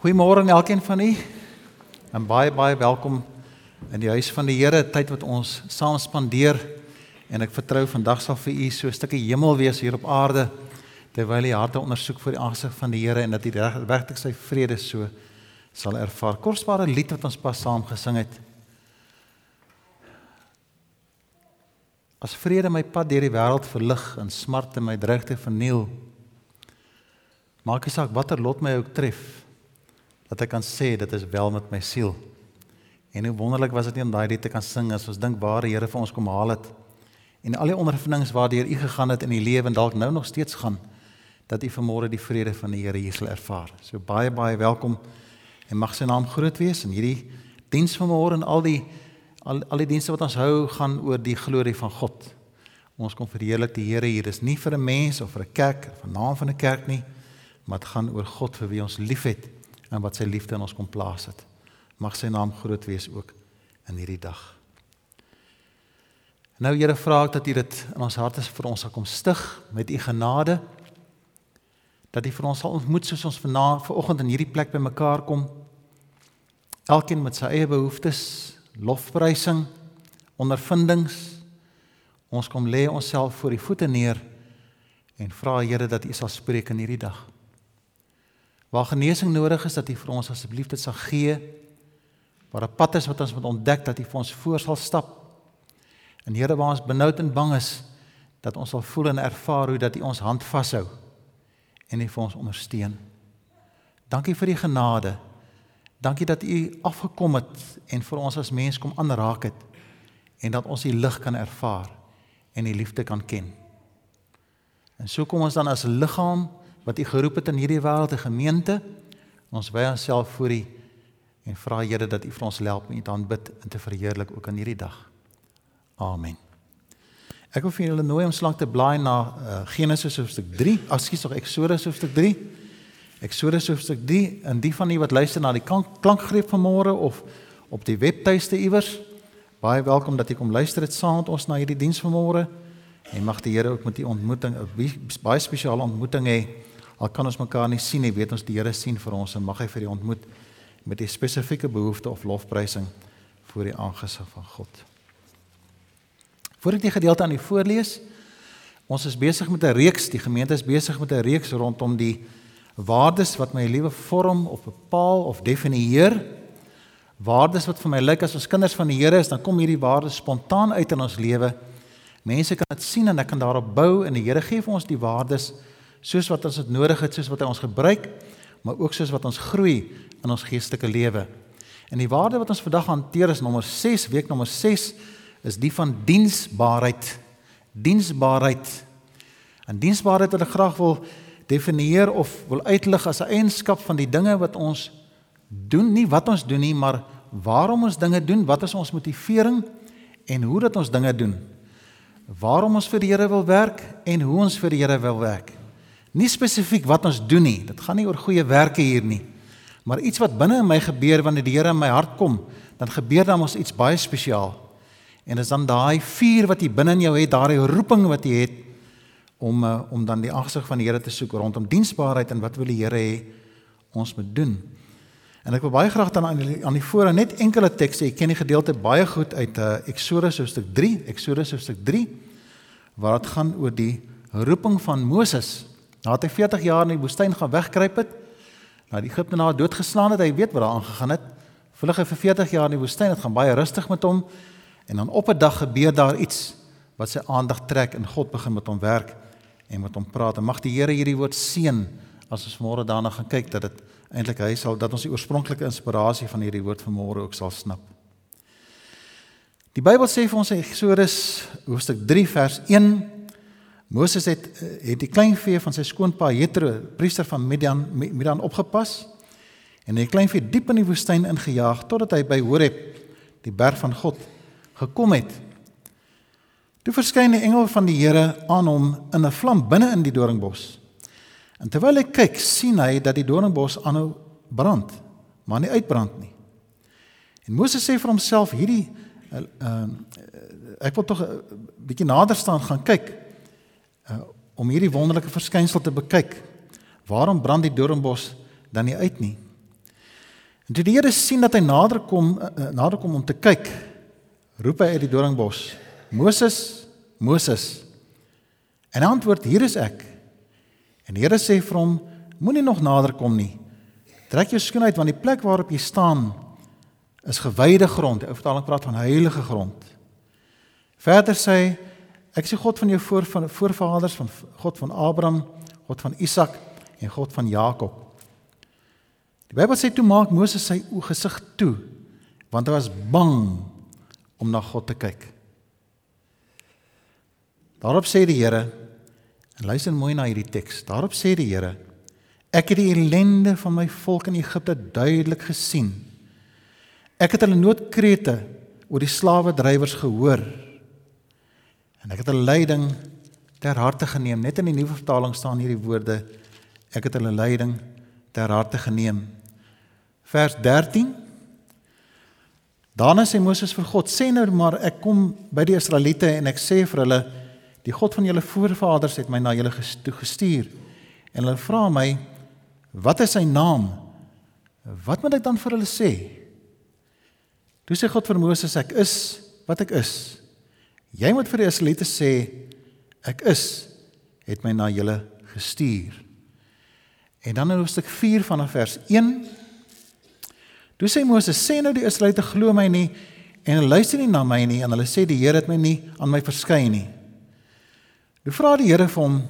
Goeiemôre aan elkeen van u. En baie baie welkom in die huis van die Here, tyd wat ons saam spandeer. En ek vertrou vandag sal vir u so 'n stukkie hemel wees hier op aarde terwyl u harte ondersoek vir die aangesig van die Here en dat u regtig sy vrede so sal ervaar. Kosbare lied wat ons pas saam gesing het. As vrede my pad deur die wêreld verlig en smarte my dreigte verniel. Maak nie saak watter lot my ook tref dat ek kan sê dit is wel met my siel. En hoe wonderlik was dit nie om daai lied te kan sing as ons dink waar die Here vir ons kom haal het. En al die ondervindings waardeur u gegaan het in die lewe en dalk nou nog steeds gaan dat u vanmôre die vrede van die Here hier sal ervaar. So baie baie welkom en mag sy naam groot wees in hierdie diens vanmôre en al die al al die dienste wat ons hou gaan oor die glorie van God. Ons kom verheerlik die Here hier. Dis nie vir 'n mens of vir 'n kerk of 'n naam van 'n kerk nie, maar dit gaan oor God vir wie ons liefhet en wat sy liefde in ons kom plaas het. Mag sy naam groot wees ook in hierdie dag. Nou Here vra ek dat U dit in ons harte vir ons sal kom stig met U genade. Dat U vir ons sal ontmoet soos ons vanaand vanoggend in hierdie plek bymekaar kom. Elkeen met sy eie behoeftes, lofprysing, ondervindings. Ons kom lê onsself voor U voete neer en vra Here dat U sal spreek in hierdie dag. Waar genesing nodig is dat U vir ons asseblief dit sal gee. Waar 'n pad is wat ons moet ontdek dat U vir ons voor sal stap. En Here waar ons benoud en bang is dat ons sal voel en ervaar hoe dat U ons hand vashou en U vir ons ondersteun. Dankie vir die genade. Dankie dat U afgekom het en vir ons as mens kom aanraak het en dat ons U lig kan ervaar en U liefde kan ken. En so kom ons dan as liggaam wat U geroep het in hierdie wêreld, 'n gemeente. Ons wy onsself voor U en vra Here dat U vir ons help om U te aanbid en te verheerlik ook aan hierdie dag. Amen. Ek wil vir julle nooi om slank te blaai na uh, Genesis hoofstuk 3, askies tog Eksodus hoofstuk 3. Eksodus hoofstuk 3 en die van u wat luister na die klankgreep van môre of op die webtuiste iewers, baie welkom dat u kom luister dit saam met ons na hierdie diens van môre. En mag die Here ook met u ontmoeting 'n baie spesiale ontmoeting hê Al kan ons mekaar nie sien nie, weet ons die Here sien vir ons en mag hy vir die ontmoet met 'n spesifieke behoefte of lofprysing voor die aangesig van God. Voordat die gedeelte aan u voorlees, ons is besig met 'n reeks, die gemeente is besig met 'n reeks rondom die waardes wat my lewe vorm of bepaal of definieer. Waardes wat vir my lyk as ons kinders van die Here is, dan kom hierdie waardes spontaan uit in ons lewe. Mense kan dit sien en ek kan daarop bou en die Here gee vir ons die waardes soos wat ons dit nodig het, soos wat hy ons gebruik, maar ook soos wat ons groei in ons geestelike lewe. En die waarde wat ons vandag hanteer is nommer 6, week nommer 6 is die van diensbaarheid. Diensbaarheid. En diensbaarheid wat ek graag wil definieer of wil uitlig as 'n eienskap van die dinge wat ons doen, nie wat ons doen nie, maar waarom ons dinge doen, wat is ons motivering en hoe dat ons dinge doen. Waarom ons vir die Here wil werk en hoe ons vir die Here wil werk. Nie spesifiek wat ons doen nie. Dit gaan nie oor goeie werke hier nie. Maar iets wat binne in my gebeur wanneer die Here in my hart kom, dan gebeur dan ons iets baie spesiaal. En dit is dan daai vuur wat jy binne in jou het, daai roeping wat jy het om uh, om dan die aangesig van die Here te soek rondom diensbaarheid en wat wil die Here hê ons moet doen. En ek wil baie graag dan aan die, aan die voor net enkele tekste, ek ken die gedeelte baie goed uit uh, Eksodus hoofstuk 3, Eksodus hoofstuk 3 waar dit gaan oor die roeping van Moses Nadat hy 40 jaar in die woestyn gaan wegkruip het, na die Egiptenaar doodgeslaan het, hy weet wat daar aangegaan het. Vlug hy vir 40 jaar in die woestyn, dit gaan baie rustig met hom en dan op 'n dag gebeur daar iets wat sy aandag trek en God begin met hom werk en met hom praat. En mag die Here hierdie woord seën as ons môre daarna gaan kyk dat dit eintlik hy sal dat ons die oorspronklike inspirasie van hierdie woord van môre ook sal snap. Die Bybel sê vir ons in Eksodus hoofstuk 3 vers 1 Moses het eh, het die kleinvee van sy skoonpa Jethro, priester van Midian, Midian opgepas en hy kleinvee diep in die woestyn ingejaag totdat hy by Horeb, die berg van God, gekom het. Toe verskyn die engel van die Here aan hom in 'n vlam binne in die doringbos. En terwyl hy kyk, sien hy dat die doringbos aanhou brand, maar nie uitbrand nie. En Moses sê vir homself hierdie uh, uh, ek wil tog 'n bietjie nader staan gaan kyk uh, om hierdie wonderlike verskynsel te bekyk. Waarom brand die doringbos dan nie uit nie? En toe die Here sien dat hy nader kom, uh, nader kom om te kyk, roep hy uit die doringbos: "Moses, Moses." En hy antwoord: "Hier is ek." En die Here sê vir hom: "Moenie nog nader kom nie. Trek jou skoen uit want die plek waarop jy staan is gewyde grond." Die ou vertaling praat van heilige grond. Verder sê hy: "Ek is die God van jou voor van voorvaders, van God van Abraham, God van Isak en God van Jakob." Die Bybel sê toe maak Moses sy gesig toe want hy was bang om na God te kyk. Daarop sê die Here en luister mooi na hierdie teks. Daarop sê die Here: Ek het die ellende van my volk in Egipte duidelik gesien. Ek het hulle noodkrete oor die slawe drywers gehoor. En ek het hulle lyding ter harte geneem. Net in die nuwe vertaling staan hierdie woorde: Ek het hulle lyding ter harte geneem vers 13. Daarna sê Moses vir God: "Sê nou maar ek kom by die Israeliete en ek sê vir hulle: Die God van julle voorvaders het my na julle gestuur. En hulle vra my: Wat is sy naam? Wat moet ek dan vir hulle sê?" Toe sê God vir Moses: "Ek is wat ek is. Jy moet vir die Israeliete sê: Ek is het my na julle gestuur." En dan in hoofstuk 4 vanaf vers 1 Toe sê Moses: "Sê nou die Israeliete glo my nie en hulle luister nie na my nie en hulle sê die Here het my nie aan my verskyn nie." Toe vra die Here vir hom: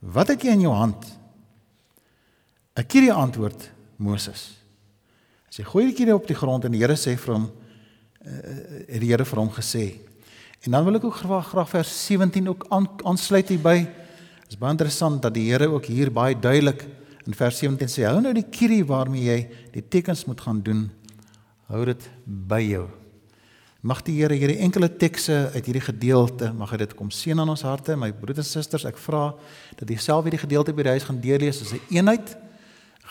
"Wat het jy in jou hand?" Ek gee die antwoord: Moses. Hy sê: "Gooi die kierie op die grond en die Here sê vir hom: uh, het die Here vir hom gesê." En dan wil ek ook graag graag vers 17 ook aansluit hierby. Dit is baie interessant dat die Here ook hier baie duidelik In vers 17 sê hou nou die kierie waarmee jy die tekens moet gaan doen. Hou dit by jou. Mag die Here hierdie enkele tekste uit hierdie gedeelte mag hy dit kom seën aan ons harte. My broeders en susters, ek vra dat jy self hierdie gedeelte by die huis gaan deurlees as 'n een eenheid.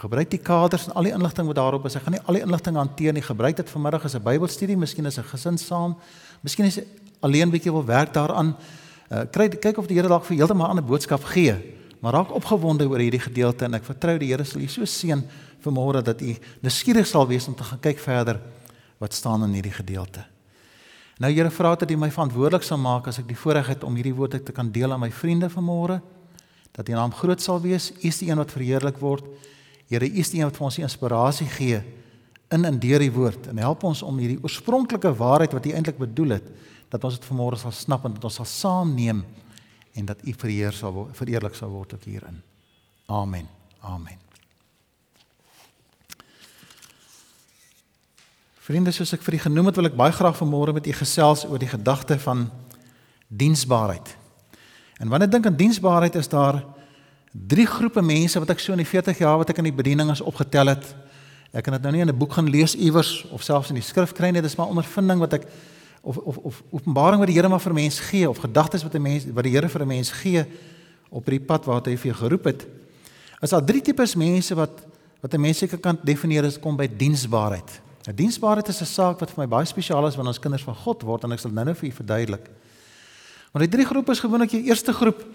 Gebruik die kaders en al die inligting wat daarop is. Ek gaan nie al die inligting hanteer nie. Gebruik dit vanmiddag as 'n Bybelstudie, miskien as 'n gesin saam. Miskien is alleen bietjie wil werk daaraan. Uh, kry kyk of die Here dalk vir heeltemal 'n ander boodskap gee maar raak opgewonde oor hierdie gedeelte en ek vertrou die Here sal u so seën vanmôre dat u nuuskierig sal wees om te gaan kyk verder wat staan in hierdie gedeelte. Nou Here vra dat u my verantwoordelik sal maak as ek die voorreg het om hierdie woord te kan deel aan my vriende vanmôre dat u naam groot sal wees. U is die een wat verheerlik word. Here, u is die een wat vir ons die inspirasie gee in en deur die woord en help ons om hierdie oorspronklike waarheid wat u eintlik bedoel het dat ons dit vanmôre sal snap en dat ons sal saamneem en dat U verheer sal word, vereerlik sal word ook hierin. Amen. Amen. Vriende, soos ek vir u genoem het, wil ek baie graag vanmôre met u gesels oor die gedagte van diensbaarheid. En wanneer ek dink aan diensbaarheid, is daar drie groepe mense wat ek so in die 40 jaar wat ek in die bediening is opgetel het. Ek kan dit nou nie in 'n boek gaan lees iewers of selfs in die skrif kry nie, dis maar ondervinding wat ek of of of openbaring wat die Here maar vir mens gee of gedagtes wat 'n mens wat die Here vir 'n mens gee op die pad waar hy vir jou geroep het. Is daar drie tipes mense wat wat 'n mens seker kan definieer as kom by diensbaarheid. Nou diensbaarheid is 'n saak wat vir my baie spesiaal is wanneer ons kinders van God word en ek sal nou-nou vir u verduidelik. Maar die drie groepe is gewoonlik die eerste groep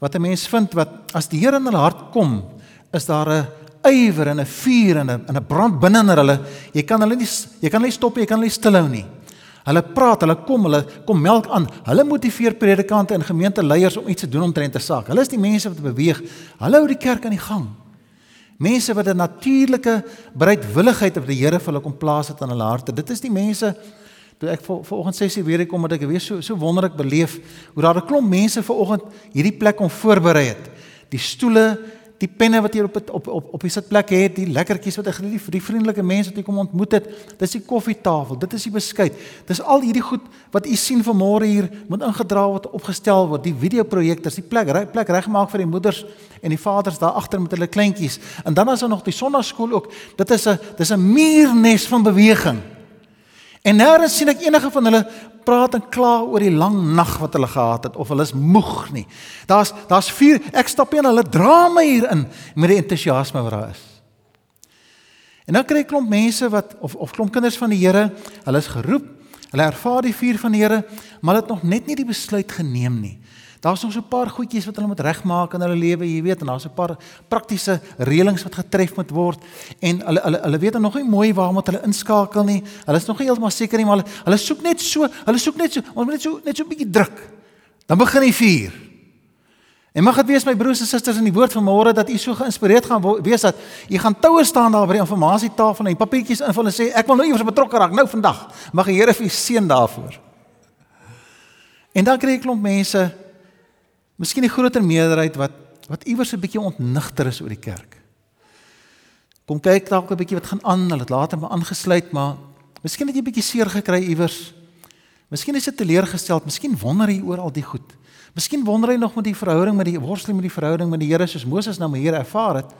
wat 'n mens vind wat as die Here in hulle hart kom, is daar 'n ywer en 'n vuur en 'n 'n brand binne in hulle. Jy kan hulle nie jy kan hulle nie stop jy kan hulle nie stilhou nie. Hulle praat, hulle kom, hulle kom melk aan. Hulle motiveer predikante en gemeenteleiers om iets te doen omtrent 'n saak. Hulle is die mense wat beweeg. Hulle hou die kerk aan die gang. Mense wat 'n natuurlike bereidwilligheid op die Here vir hulle kom plaas het in hulle harte. Dit is die mense toe ek vanoggend 6:00 weer kom dat ek weer so so wonderlik beleef hoe daar 'n klomp mense vanoggend hierdie plek om voorberei het. Die stoele, die penne wat jy op het, op op op die sitplek het, die lekkertjies wat ek geniet, die, vriendelike mense wat jy kom ontmoet het, dis die koffietafel, dit is die beskuit. Dis al hierdie goed wat u sien vanmôre hier moet ingedra word, opgestel word, die videoprojektors, die plek, reg plek regmaak vir die moeders en die vaders daar agter met hulle kleintjies. En dan is daar nog die sonnaarskool ook. Dit is 'n dis 'n muurnes van beweging. En nêrens sien ek enige van hulle praat en kla oor die lang nag wat hulle gehad het of hulle is moeg nie. Daar's daar's vier ek stap in hulle dra my hier in met die entoesiasme wat daar is. En dan kry ek klomp mense wat of of klomp kinders van die Here, hulle is geroep, hulle ervaar die vuur van die Here, maar hulle het nog net nie die besluit geneem nie. Daar's nog so 'n paar goedjies wat hulle moet regmaak in hulle lewe, jy weet, en daar's 'n paar praktiese reëlings wat getref moet word en hulle hulle hulle weet nog nie mooi waar moet hulle inskakel nie. Hulle is nog nie heeltemal seker nie, maar hulle, hulle soek net so, hulle soek net so, ons moet net so net so 'n bietjie druk. Dan begin die vuur. En mag dit wees my broers en susters in die woord van môre dat u so geïnspireerd gaan wees dat u gaan toue staan daar by die informasietafel en papiertjies invul en sê ek wil nou iewers betrokke raak nou vandag. Mag die Here vir u seën daarvoor. En dan kry 'n klomp mense, miskien die groter meerderheid wat wat iewers 'n bietjie ontnigter is oor die kerk. Kom kyk dalk 'n bietjie wat gaan aan, hulle het later maar aangesluit, maar miskien het jy 'n bietjie seer gekry iewers. Miskien is jy teleurgesteld, miskien wonder jy oor al die goed. Miskien wonder hy nog met die verhouding met die worsteling met die verhouding met die Here soos Moses nou maar hier ervaar het.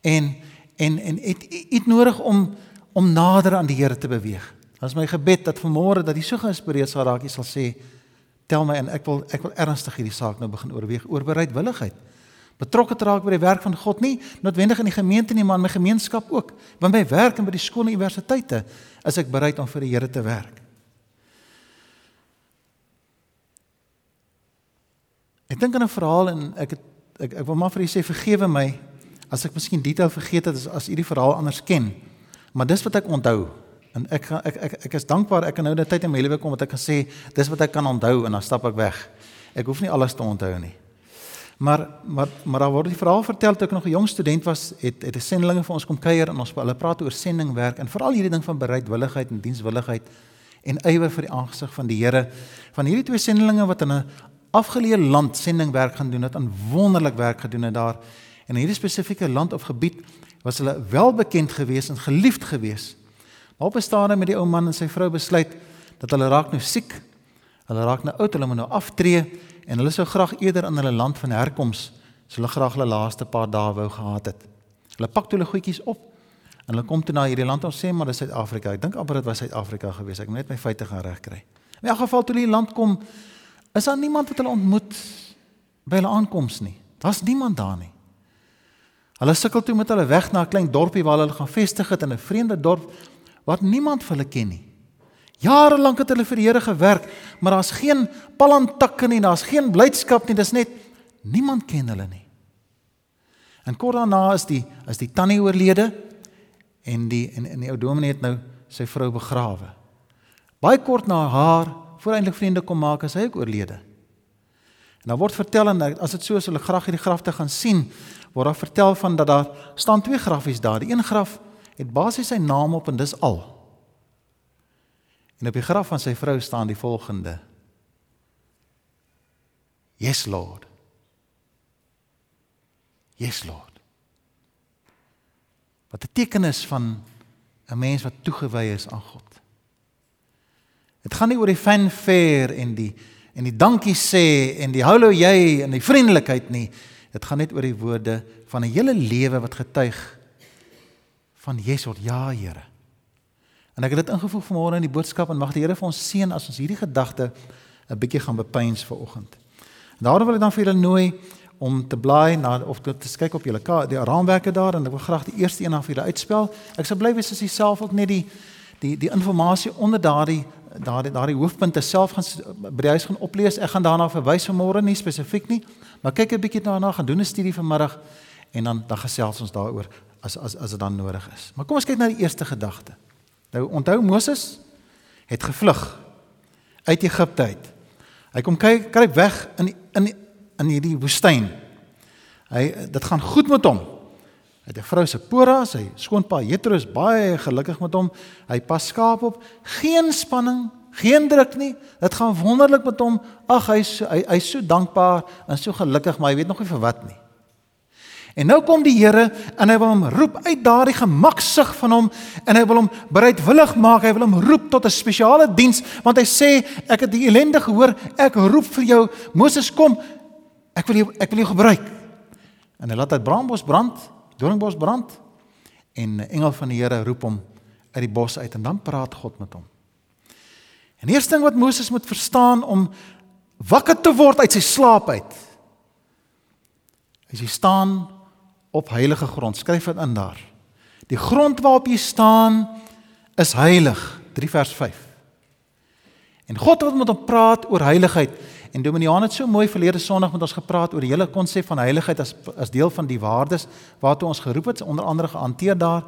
En en en het iets nodig om om nader aan die Here te beweeg. Dit is my gebed dat vanmôre dat jy so geïnspireerd sal raak, jy sal sê tel my in. Ek wil ek wil ernstig hierdie saak nou begin oorweeg oor bereidwilligheid. Betrokke te raak by die werk van God nie noodwendig in die gemeente nie, maar in my gemeenskap ook. By my werk en by die skool en universiteite is ek bereid om vir die Here te werk. Ek dink aan 'n verhaal en ek het ek ek wil maar vir u sê vergewe my as ek miskien detail vergeet het as as u die verhaal anders ken. Maar dis wat ek onthou. En ek ek ek ek is dankbaar ek kan nou net tyd in my lewe kom wat ek kan sê dis wat ek kan onthou en dan stap ek weg. Ek hoef nie alles te onthou nie. Maar maar maar daar word die verhaal vertel toe ek nog 'n jong student was, het het 'n sendlinge vir ons kom kuier en ons hulle praat oor sendingwerk en veral hierdie ding van bereidwilligheid en dienswilligheid en ywer vir die aangesig van die Here van hierdie twee sendlinge wat in 'n afgeleë land sendingwerk gaan doen, het aan wonderlik werk gedoen het daar. En in hierdie spesifieke land of gebied was hulle welbekend geweest en geliefd geweest. Maar op 'n stadium met die ou man en sy vrou besluit dat hulle raak nou siek. Hulle raak nou oud, hulle moet nou aftree en hulle sou graag eerder in hulle land van herkoms, so hulle graag hulle laaste paar dae wou gehad het. Hulle pak toe hulle goedjies op en hulle kom toe na hierdie land ons sê maar dis Suid-Afrika. Ek dink amper dit was Suid-Afrika geweest. Ek moet net my feite gaan regkry. In elk geval toe hulle die land kom, Is daar niemand wat hulle ontmoet by hulle aankoms nie? Daar's niemand daar nie. Hulle sukkel toe met hulle weg na 'n klein dorpie waar hulle gaan vestig het in 'n vreemde dorp wat niemand vir hulle ken nie. Jare lank het hulle vir die Here gewerk, maar daar's geen palantakke nie, daar's geen blydskap nie, dis net niemand ken hulle nie. En kort daarna is die is die tannie oorlede en die en, en die ou dominee het nou sy vrou begrawe. Baie kort na haar voor eintlik vriende kom maak as hy ook oorlede. En dan word vertel en as dit so is hulle graag hierdie grafte gaan sien, word daar vertel van dat daar staan twee grafies daar. Die een graf het basies sy naam op en dis al. En op die graf van sy vrou staan die volgende: Yes Lord. Yes Lord. Wat 'n teken is van 'n mens wat toegewy is aan God. Dit gaan nie oor die fanfare en die en die dankie sê en die hallo jy en die vriendelikheid nie. Dit gaan net oor die woorde van 'n hele lewe wat getuig van Jesus, ja Here. En ek het dit ingevoeg vanmôre in die boodskap en mag die Here vir ons seën as ons hierdie gedagte 'n bietjie gaan bepeins vir oggend. Daarom wil ek dan vir julle nooi om te blaai na of te kyk op julle die raamwerke daar en ek wil graag die eerste een af julle uitspel. Ek sal bly wees as jy self ook net die die die inligting onder daardie daardie daardie hoofpunte self gaan by die huis gaan oplees. Ek gaan daarna verwys vanmôre nie spesifiek nie, maar kyk 'n bietjie daarna, gaan doen 'n studie vanmiddag en dan dan gesels ons daaroor as as as dit dan nodig is. Maar kom ons kyk na die eerste gedagte. Nou onthou Moses het gevlug uit Egipte uit. Hy kom kyk kry weg in in in hierdie woestyn. Hy dit gaan goed met hom. Hy het 'n vrou se Pora, sy skoonpa Jethro is baie gelukkig met hom. Hy pas skaap op. Geen spanning, geen druk nie. Dit gaan wonderlik met hom. Ag, hy's hy, hy's so dankbaar en so gelukkig, maar hy weet nog nie vir wat nie. En nou kom die Here en hy wil hom roep uit daardie gemaksig van hom en hy wil hom bereidwillig maak. Hy wil hom roep tot 'n spesiale diens want hy sê ek het die ellende gehoor. Ek roep vir jou. Moses kom. Ek wil jou ek wil jou gebruik. En hy laat dit braambos brand doringbos brand en 'n engel van die Here roep hom uit die bos uit en dan praat God met hom. En eerste ding wat Moses moet verstaan om wakker te word uit sy slaap uit. Hy staan op heilige grond. Skryf dit in daar. Die grond waarop jy staan is heilig. 3 vers 5. En God wil met hom praat oor heiligheid En Dominiaan het so mooi verlede Sondag met ons gepraat oor die hele konsep van heiligheid as as deel van die waardes waartoe ons geroep het, onder andere gehanteer daar.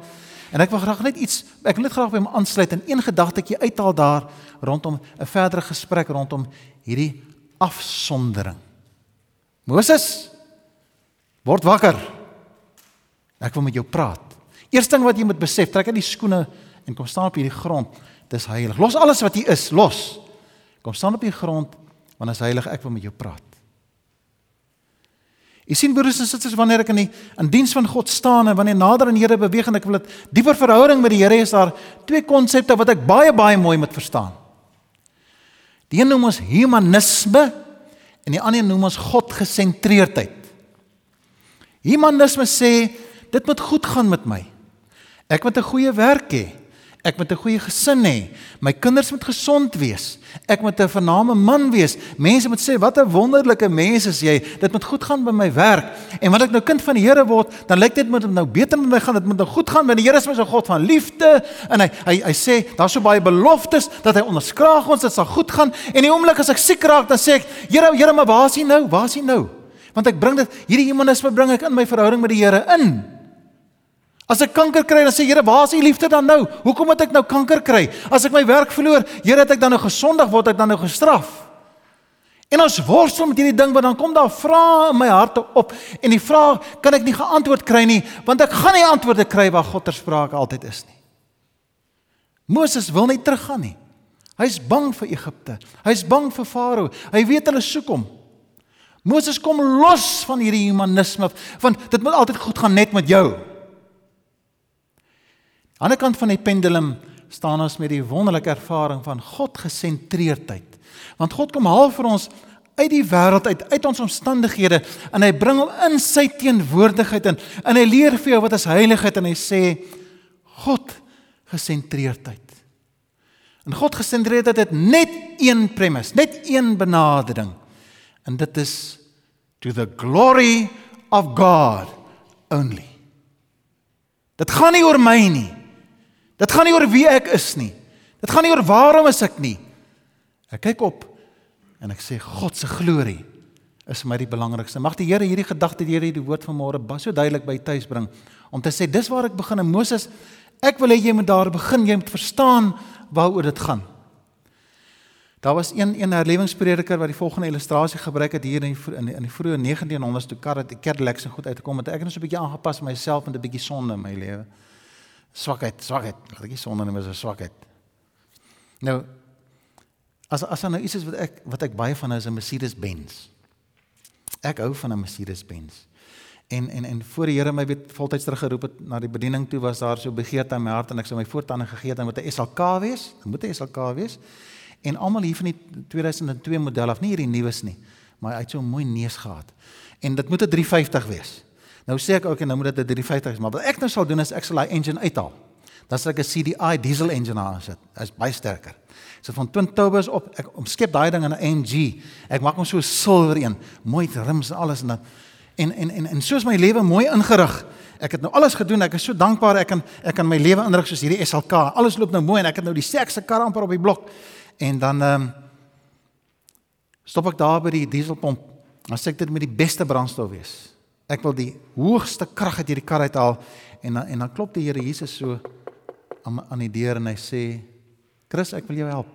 En ek wil graag net iets ek wil net graag by hom aansluit en een gedagtetjie uithaal daar rondom 'n verdere gesprek rondom hierdie afsondering. Moses word wakker. Ek wil met jou praat. Eerste ding wat jy moet besef, trek uit die skoene en kom staan op hierdie grond. Dis heilig. Los alles wat jy is, los. Kom staan op die grond want is heilig. Ek wil met jou praat. Jy sien broers en susters wanneer ek in die in diens van God staan en wanneer nader aan die Here beweeg en ek wil 'n dieper verhouding met die Here hê, is daar twee konsepte wat ek baie baie mooi moet verstaan. Die een noem ons humanisme en die ander noem ons God-gesentreerdheid. Humanisme sê dit moet goed gaan met my. Ek moet 'n goeie werk hê. Ek moet 'n goeie gesin hê. My kinders moet gesond wees. Ek moet 'n vername man wees. Mense moet sê wat 'n wonderlike mens is jy. Dit moet goed gaan by my werk. En wanneer ek nou kind van die Here word, dan lyk dit moet nou beter met my gaan. Dit moet nou goed gaan want die Here is my so God van liefde en hy hy hy sê daar's so baie beloftes dat hy onderskraag ons dit sal goed gaan. En die oomblik as ek siek raak, dan sê ek, Here, Here, maar waar is hy nou? Waar is hy nou? Want ek bring dit hierdie humanisme bring ek in my verhouding met die Here in. As ek kanker kry, dan sê Here, waar is u liefde dan nou? Hoekom het ek nou kanker kry? As ek my werk verloor, Here, het ek dan nou gesondig word ek dan nou gestraf? En ons worstel met hierdie ding want dan kom daar vrae in my hart op en die vraag kan ek nie geantwoord kry nie want ek gaan nie antwoorde kry waar God ter sprake altyd is nie. Moses wil nie teruggaan nie. Hy's bang vir Egipte. Hy's bang vir Farao. Hy weet hulle soek hom. Moses kom los van hierdie humanisme want dit moet altyd goed gaan net met jou. Aan die ander kant van die pendulum staan ons met die wonderlike ervaring van God gesentreerdheid. Want God kom haal vir ons uit die wêreld uit uit ons omstandighede en hy bring hom in sy teenwoordigheid in en hy leer vir jou wat is heiligheid en hy sê God gesentreerdheid. En God gesentreerdheid het net een premise, net een benadering. En dit is to the glory of God only. Dit gaan nie oor my nie. Dit gaan nie oor wie ek is nie. Dit gaan nie oor waarom is ek nie. Ek kyk op en ek sê God se glorie is my die belangrikste. Mag die Here hierdie gedagte deur hierdie woord van môre so duidelik by tuis bring om te sê dis waar ek begin en Moses ek wil hê jy moet daar begin jy moet verstaan waaroor dit gaan. Daar was een een herlewingsprediker wat die volgende illustrasie gebruik het hier in die, in die, in die vroeë 1900s toe kar het Cadillacs en goed uitgekom het. Ek het net so 'n bietjie aangepas myself met 'n bietjie sonde in my lewe swakheid, swakheid. Laat ek nie sonder neem as 'n swakheid. Nou as as dan nou iets is wat ek wat ek baie van is 'n Mercedes Benz. Ek hou van 'n Mercedes Benz. En en en voor die Here my weet voltyds teruggeroep het na die bediening toe was daar so begeerte in my hart en ek sou my voortande gegee het en moet 'n SLK wees. Dit moet 'n SLK wees. En almal hier van die 2002 model af, nie hierdie nuus nie, maar hy het so 'n mooi neus gehad. En dit moet 'n 350 wees. Nou sê ek ook en nou moet dit 'n 350 is, maar wat ek nou sal doen is ek sal daai engine uithaal. Dan sal ek 'n CDI diesel engine aan sit. Is baie sterker. So van twin turbos op, ek omskep daai ding in 'n AMG. Ek maak hom so silwer een, mooi rims en alles en dan en en en en soos my lewe mooi ingerig. Ek het nou alles gedoen. Ek is so dankbaar ek kan ek kan my lewe inrig soos hierdie SLK. Alles loop nou mooi en ek het nou die sterkste kar amper op die blok. En dan ehm um, stop ek daar by die dieselpomp. Dan sê ek dit met die beste brandstof wees. Ek wil die hoogste krag uit hierdie kar uithaal en dan en dan klop die Here Jesus so aan aan die deur en hy sê Chris, ek wil jou help.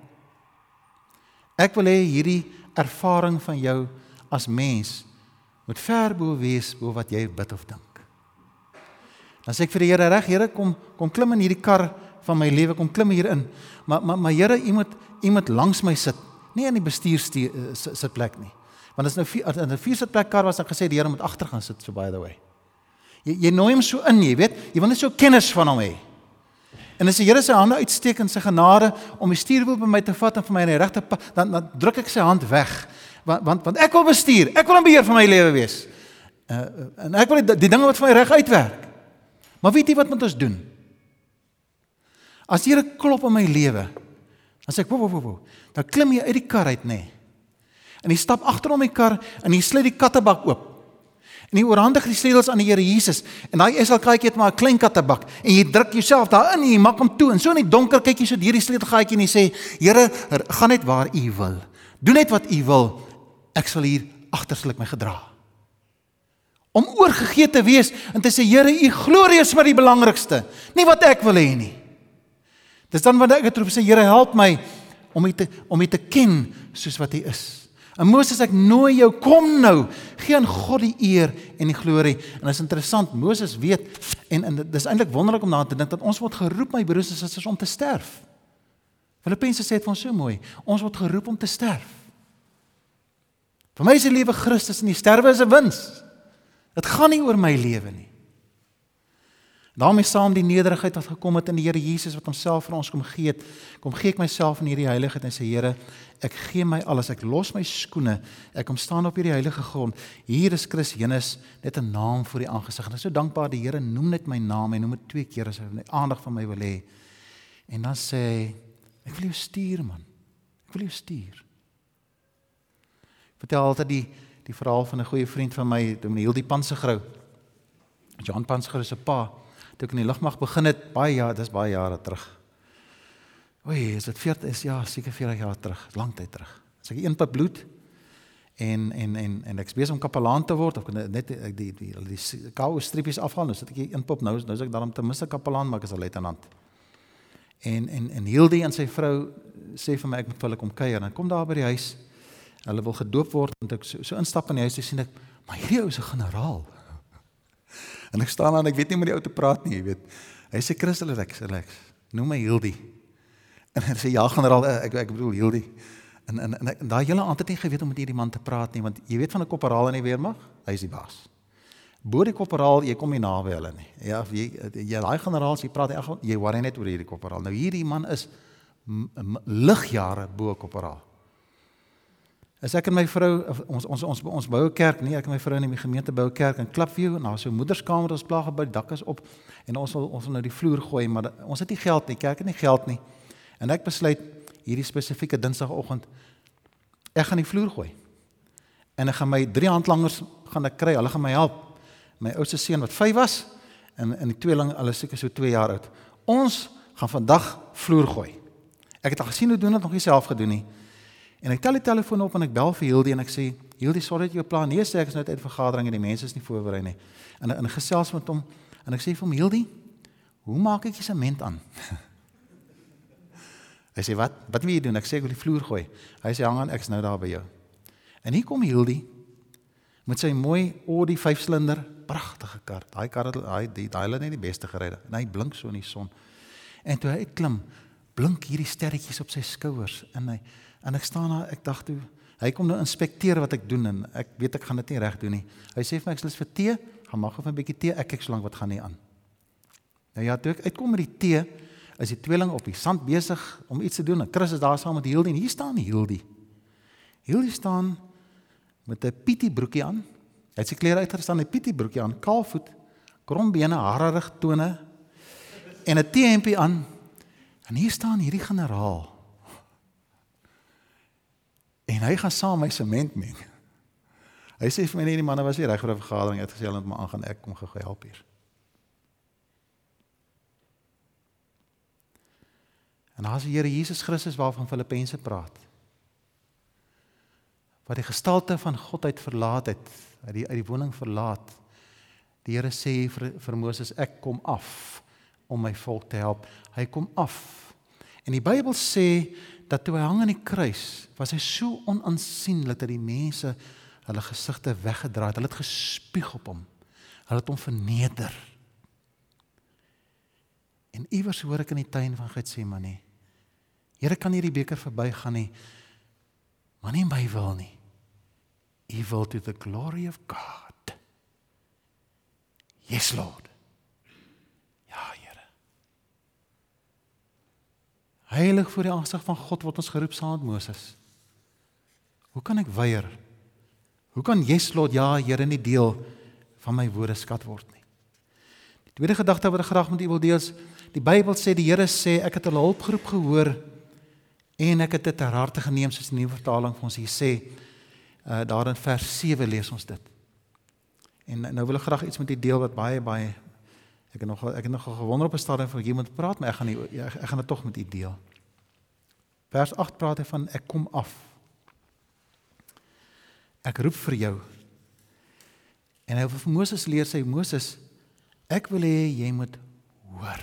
Ek wil hê hierdie ervaring van jou as mens moet ver bo wees bo wat jy bid of dink. Dan sê ek vir die Here reg, Here kom kom klim in hierdie kar van my lewe, kom klim hier in. Maar maar maar Here, u moet u moet langs my sit, nie in die bestuur sit plek nie. Want as nou vier, in 'n viersitplek kar was dan gesê die Here moet agter gaan sit so by the way. Jy jy nooi hom so in, jy weet, jy wil net so kennis van hom hê. En as die Here sy hande uitsteek in sy genade om die stuurwiel by my te vat en vir my in die regte dan dan druk ek sy hand weg. Want want want ek wil bestuur. Ek wil in beheer van my lewe wees. Uh, en ek wil die, die dinge wat vir my reg uitwerk. Maar weet jy wat moet ons doen? As die Here klop in my lewe, dan sê ek, "Wo wo wo wo." Dan klim jy uit die kar uit. Nee en hy stap agter hom die kar en hy sluit die kattebak oop. En hy oorhandig die sleutels aan die Here Jesus. En daai is al kykie het maar 'n klein kattebak en jy druk jouself daarin en jy maak hom toe en so in die donker kyk jy so deur die sleutelgaatjie en jy sê Here, gaan net waar U wil. Doen net wat U wil. ek sal hier agterslik my gedra. Om oorgegee te wees en te sê Here, u glorie is maar die belangrikste, nie wat ek wil hê nie. Dis dan wanneer ek roep sê Here, help my om u te om u te ken soos wat u is. En Moses ek nooi jou kom nou. Gee aan God die eer en die glorie. En dit is interessant, Moses weet en en dis eintlik wonderlik om na te dink dat ons word geroep my broers en susters om te sterf. Filippense sê dit van so mooi. Ons word geroep om te sterf. Vir my is die lewe Christus en die sterwe is 'n wins. Dit gaan nie oor my lewe nie. Daarmee saam die nederigheid wat gekom het in die Here Jesus wat homself vir ons kom gee het. Kom gee ek myself in hierdie heiligheid en sê Here, ek gee my alles. Ek los my skoene. Ek kom staan op hierdie heilige grond. Hier is Christus Jenes net 'n naam voor die aangesig. Ek is so dankbaar die Here noem net my naam. Hy noem dit twee keer as hy aandag van my wil hê. En dan sê hy, ek wil jou stuur man. Ek wil jou stuur vertel altyd die die verhaal van 'n goeie vriend van my, Dominee Hildie Pansegrou. Jan Pansegrou se pa, toe ek in die lugmag begin het, baie jaar, dis baie jare terug. Oei, is dit 40 is ja, seker 40 jaar terug, lang tyd terug. As ek een pap bloed en en en en ek besig om kapelaan te word of net ek die die die, die koue striepies afhaal, nou sit ek een pap nou, nou is ek daarom ten minste kapelaan, maar ek is 'n luitenant. En en en Hildie en sy vrou sê vir my ek moet vir hulle kom kuier en kom daar by die huis Hulle wil gedoop word en ek so, so instap in die huis en sien ek, maar hierdie ou is 'n generaal. En ek staan daar en ek weet nie met die ou te praat nie, jy weet. Hy sê Christel Rex, Rex. Noem my Hildy. En hy sê ja generaal, eh, ek ek bedoel Hildy. En en, en, en daai hele aand het nie geweet om met hierdie man te praat nie, want jy weet van 'n korporaal in die weermag, hy is die baas. Bo die korporaal, jy kom nie naby hulle nie. Ja, jy jy daai generaal, jy praat jy, jy worry net oor hierdie korporaal. Nou hierdie man is ligjare bo korporaal. As ek en my vrou ons ons ons ons bou 'n kerk, nie ek en my vrou in die gemeente bou 'n kerk in Klapview en daar so 'n moederskamer wat ons plaag by dak is op en ons wil ons wil nou die vloer gooi, maar ons het nie geld nie, kerk het nie geld nie. En ek besluit hierdie spesifieke Dinsdagoggend ek gaan die vloer gooi. En ek gaan my drie handlangers gaan ek kry, hulle gaan my help. My oudste seun wat 5 was en en die tweeling, hulle seker so 2 jaar oud. Ons gaan vandag vloer gooi. Ek het al gesien hoe doen dit nog nie self gedoen nie. En ek tel die telefoon op en ek bel vir Hildie en ek sê Hildie, sorry dat jy 'n plan nee sê ek is nou uit vergadering en die mense is nie voorberei nie. En in gesels met hom en ek sê vir hom Hildie, hoe maak ek die sement aan? Hy sê wat? Wat wil jy doen? Ek sê ek wil die vloer gooi. Hy sê hang aan, ek's nou daar by jou. En hier kom Hildie met sy mooi Audi 5-silinder, pragtige kar. Daai kar het daai die daai hulle net die beste gery. Hy blink so in die son. En toe hy klim, blink hierdie sterretjies op sy skouers en hy En ek staan daar, ek dink toe, hy kom nou inspekteer wat ek doen en ek weet ek gaan dit nie reg doen nie. Hy sê vir my ek sal vir tee, gaan maak of 'n bietjie tee, ek kyk so lank wat gaan nie aan. Nou ja, toe ek uitkom met die tee, is die tweeling op die sand besig om iets te doen. En Chris is daar saam met Hildy en hier staan Hildy. Hildy staan met 'n pietie broekie aan. Hy het sy klere uitgestaan, 'n pietie broekie aan, kaalvoet, krombene, harerig tone en 'n T-hempie aan. En hier staan hierdie generaal En hy gaan saam my sement meng. Hy sê vir my nee, die manne was nie reg vir 'n vergadering. Hy het gesê hulle moet maar aangaan. Ek kom gou help hier. En as die Here Jesus Christus waarvan Filippense praat, wat die gestalte van God uit verlaat het, uit die uit die woning verlaat. Die Here sê vir vir Moses, ek kom af om my volk te help. Hy kom af. En die Bybel sê dat toe hy hang aan die kruis, was hy so onaansienlik dat die mense hulle gesigte weggedraai het. Hulle het gespieg op hom. Hulle het hom verneder. En iewers hoor ek in die tuin van Getsemane. Here kan hierdie beker verbygaan nie. Maar nie my wil nie. U wil to the glory of God. Yes Lord. Heilig voor die aangesig van God word ons geroep met Moses. Hoe kan ek weier? Hoe kan yes Lord ja Here nie deel van my woordeskat word nie? Die tweede gedagte wat ek graag met u wil deel is die Bybel sê die Here sê ek het 'n hulpgroep gehoor en ek het dit ter harte geneem soos die nuwe vertaling vir ons hier sê. Uh daar in vers 7 lees ons dit. En nou wil ek graag iets met u deel wat baie baie Ek het nog ek het nog gewonder op 'n stadium of ek iemand praat, maar ek gaan nie ek, ek gaan dit tog met u deel. Vers 8 praat hy van ek kom af. Ek roep vir jou. En hy wil vir Moses leer sê Moses, ek wil hê jy moet hoor.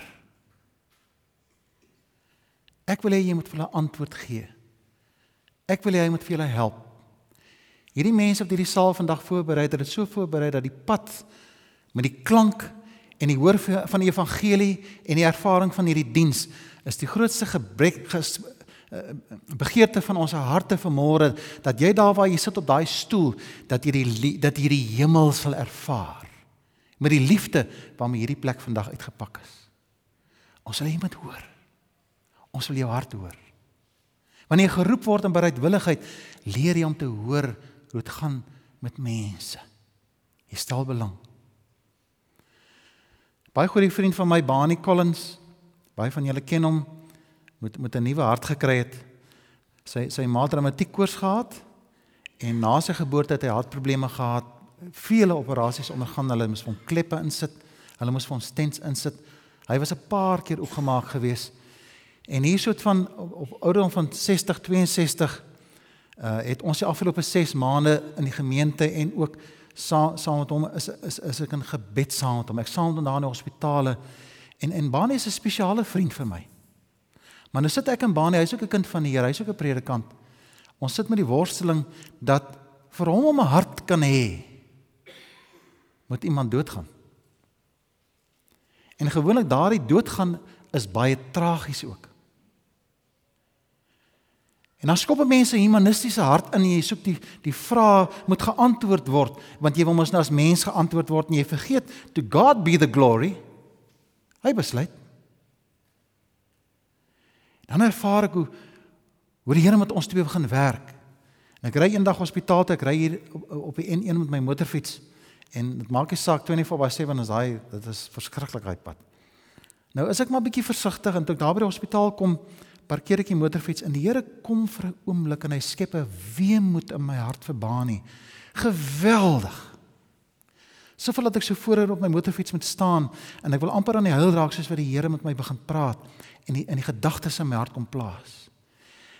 Ek wil hê jy moet vir hulle antwoord gee. Ek wil hê jy moet vir hulle help. Hierdie mense wat hierdie saal vandag voorberei het, het dit so voorberei dat die pad met die klank en die hoor van die evangelie en die ervaring van hierdie diens is die grootste gebrek ges, uh, begeerte van ons harte vanmôre dat jy daar waar jy sit op daai stoel dat jy die dat jy die hemel sal ervaar met die liefde waarmee hierdie plek vandag uitgepak is. Ons wil iemand hoor. Ons wil jou hart hoor. Wanneer jy geroep word in bereidwilligheid, leer jy om te hoor hoe dit gaan met mense. Jy stel belang. Baie goeie vriend van my, Bani Collins, baie van julle ken hom, moet met 'n nuwe hart gekry het. Sy sy ma het reumatiek koors gehad en na sy geboorte het hy hartprobleme gehad. Vele operasies ondergaan, hulle moes van kleppe insit, hulle moes van stents insit. Hy was 'n paar keer opgemaak geweest. En hier soort van op, op ouderdom van 60 62 uh het ons die afgelope 6 maande in die gemeente en ook saam saam met hom is is is ek in gebed saam met hom. Ek saam met hom daar in die hospitale en en Bani is 'n spesiale vriend vir my. Maar nou sit ek in Bani, hy's ook 'n kind van die Here, hy's ook 'n predikant. Ons sit met die worsteling dat vir hom om 'n hart kan hê moet iemand doodgaan. En gewoonlik daardie doodgaan is baie tragies ook. En dan skop mense 'n humanistiese hart in en jy soek die die vrae moet geantwoord word want jy wil mos nou as mens geantwoord word en jy vergeet to God be the glory. Hy besluit. Dan ervaar ek hoe hoe die Here met ons twee begin werk. En ek ry eendag hospitaal toe, ek ry hier op, die N1 met my motorfiets en dit maak nie saak 24/7 as hy dit is verskriklik daai pad. Nou is ek maar bietjie versigtig en toe ek daar by die hospitaal kom parkeer ek die motorfiets en die Here kom vir 'n oomblik en hy skep 'n weemoed in my hart vir Bani. Geweldig. Soveel dat ek so vooruit op my motorfiets moet staan en ek wil amper aan die huil raak soos wat die Here met my begin praat en die, in die gedagtes in my hart kom plaas.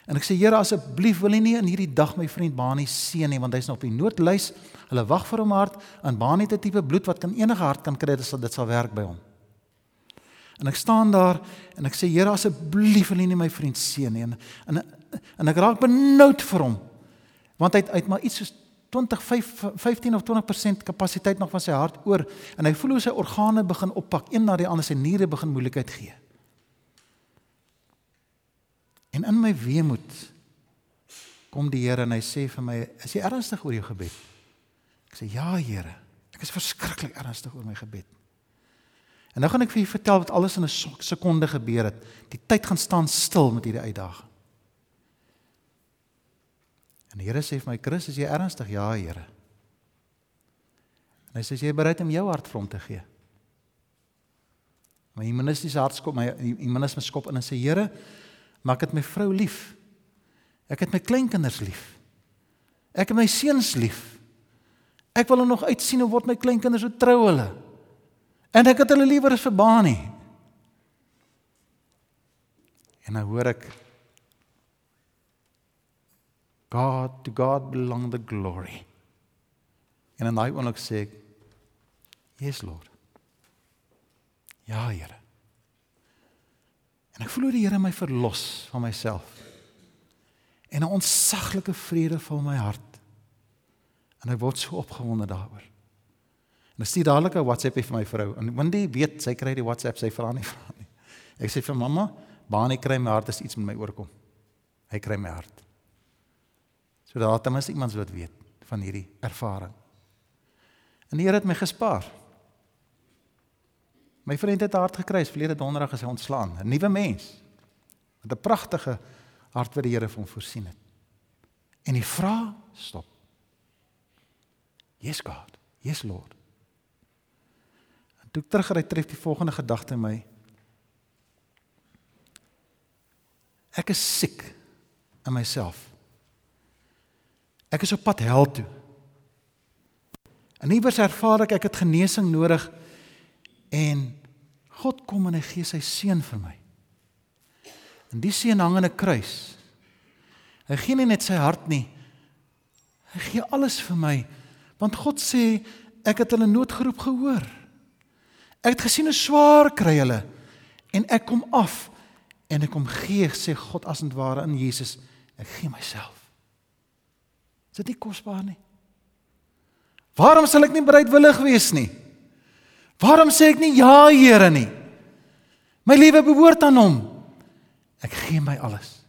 En ek sê Here asseblief wil U nie in hierdie dag my vriend Bani seën nie want hy's nog op die noodlys. Hulle wag vir hom hart en Bani het 'n tipe bloed wat kan enige hart kan kry dit sal dit sal werk by hom. En ek staan daar en ek sê Here asseblief wil U nie my vriend seën nie. En, en en ek raak benoud vir hom. Want hy het uit maar iets soos 20 15 of 20% kapasiteit nog van sy hart oor en hy voel hoe sy organe begin oppak een na die ander sy niere begin moeilikheid gee. En in my weemoed kom die Here en hy sê vir my, "Is jy ernstig oor jou gebed?" Ek sê, "Ja, Here. Ek is verskriklik ernstig oor my gebed." En nou gaan ek vir julle vertel wat alles in 'n sekonde gebeur het. Die tyd gaan staan stil met hierdie uitdaging. En die Here sê vir my, "Chris, is jy ernstig?" "Ja, Here." En hy sê, "Is jy bereid om jou hart vir hom te gee?" My humanistiese hart skop my humanisme skop in en sê, "Here, maak dit my vrou lief. Ek het my kleinkinders lief. Ek het my seuns lief. Ek wil nog uitsien hoe word my kleinkinders hoe trou hulle." En ek het hulle liewer as vir Bani. En nou hoor ek God to God belong the glory. En in daai oomblik sê ek Yes Lord. Ja, Here. En ek voel hoe die Here my verlos van myself. En 'n ontsaglike vrede vul my hart. En ek word so opgewonde daaroor. En stuur dadelik 'n WhatsApp vir my vrou. En Wendy weet sy kry die WhatsApp, sy vra nie vra nie. Ek sê vir mamma, Baanie kry my hart as iets met my oorkom. Hy kry my hart. So daar het mens iemand wat weet van hierdie ervaring. En die Here het my gespaar. My vriend het hart gekry, verlede donderdag is hy ontslaan, 'n nuwe mens met 'n pragtige hart wat die Here vir hom voorsien het. En die vraag stop. Yes God. Yes Lord. Toe ek terugry tref die volgende gedagte my. Ek is siek in myself. Ek is op pad hel toe. En iewers ervaar ek ek het genesing nodig en God kom en hy gee sy seun vir my. En die seun hang aan 'n kruis. Hy gee nie net sy hart nie. Hy gee alles vir my want God sê ek het hulle noodgeroep gehoor. Ek het gesien hoe swaar kry hulle en ek kom af en ek kom gee sê God as en ware in Jesus ek gee myself. Is dit nie kosbaar nie? Waarom sal ek nie bereidwillig wees nie? Waarom sê ek nie ja Here nie? My lewe behoort aan hom. Ek gee my alles.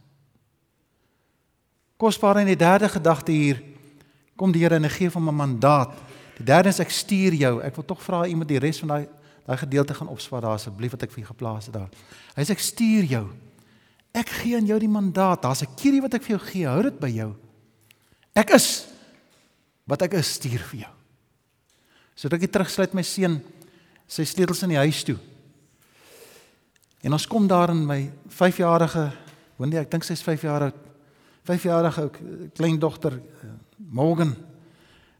Kosbaar in die derde gedagte hier kom die Here en gee hom 'n mandaat. Die derde is ek stuur jou. Ek wil tog vra iemand die res van daai daai gedeelte gaan opswaar daar asseblief wat ek vir u geplaas het daar. Hy sê ek stuur jou. Ek gee aan jou die mandaat. Daar's 'n kierie wat ek vir jou gee. Hou dit by jou. Ek is wat ek is stuur vir jou. Sodat ek terugsluit my seun sy sleutels in die huis toe. En ons kom daar in my 5-jarige, wanneer ek dink sy's 5 jaar oud, 5-jarige kleindogter eh, Morgan.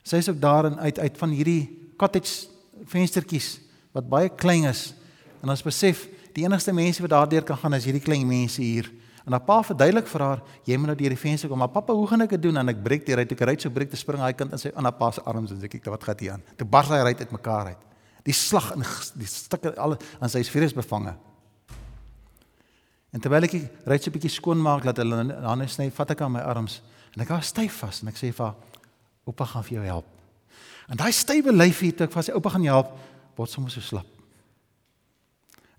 Sy's ook daar en uit uit van hierdie cottage venstertjies wat baie klein is. En ons besef die enigste mense wat daardeur kan gaan is hierdie klein mense hier. En haar pa verduidelik vir haar, jy moet nou deur die venster kom. Maar pappa, hoe gaan ek dit doen? En ek breek deur uit, ek ry so breek te spring daai kind in sy aan haar pa se arms en sê kyk wat gaan hier aan. Toe bars hy uit uitmekaar uit. Die slag in die stukke al aan sy virus bevange. En terwyl ek ry so 'n bietjie skoon maak dat hulle dan sny, vat ek aan my arms en ek hou styf vas en ek sê vir haar, oupa gaan vir jou help. En daai stywe lyfie toe ek vas sy oupa gaan help, word sommer so slap.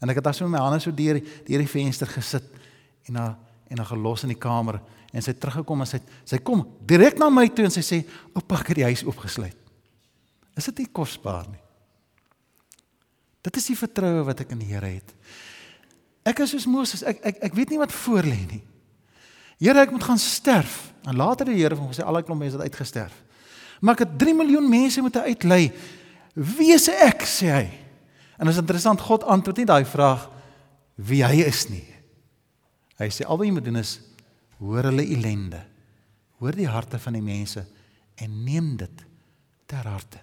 En ek het so met my hande so deur deur die venster gesit en haar en haar gelos in die kamer en sy teruggekom en sy sy kom direk na my toe en sy sê, oupa het die huis oopgesluit. Is dit nie kosbaar nie? Dit is die vertroue wat ek in die Here het. Ek is soos Moses, ek ek ek weet nie wat voor lê nie. Here, ek moet gaan sterf. En later die Here het gesê al die klomp mense het uitgesterf. Maar ek het 3 miljoen mense moet uitlei. Wie is ek, sê hy. En is interessant, God antwoord nie daai vraag wie hy is nie. Hy sê al wat jy moet doen is hoor hulle ellende. Hoor die harte van die mense en neem dit ter harte.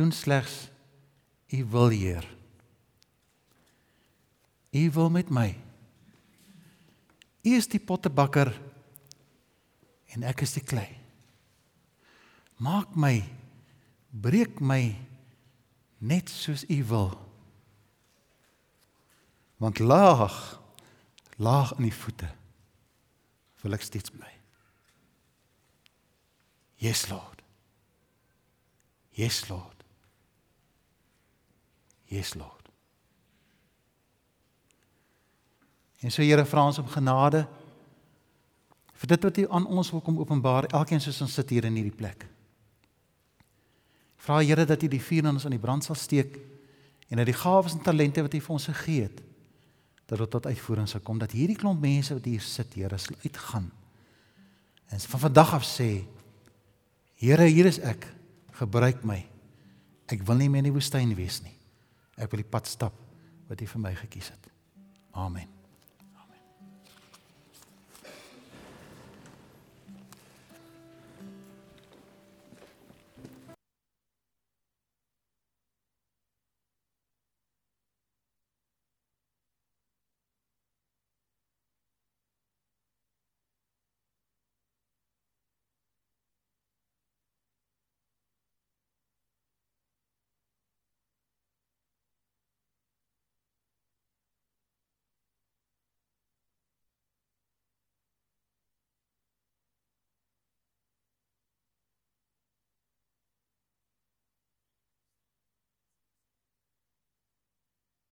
doen slegs u wil Heer. U wil met my. U is die pottebakker en ek is die klei. Maak my breek my net soos u wil. Want laag laag in die voete wil ek steeds bly. Yes Lord. Yes Lord. Yes Lord. En so Here vra ons om genade vir dit wat U aan ons wil kom openbaar, elkeen soos ons sit hier in hierdie plek. Vra Here dat U die vuur in ons aan die brand sal steek en dat die gawes en talente wat U vir ons gegee het dat dit tot uitvoering sal kom dat hierdie klomp mense wat hier sit, Here, sal uitgaan. En van vandag af sê Here, hier is ek. Gebruik my. Ek wil nie meer in die woestyn wees nie. Ek wil die pad stap wat U vir my gekies het. Amen.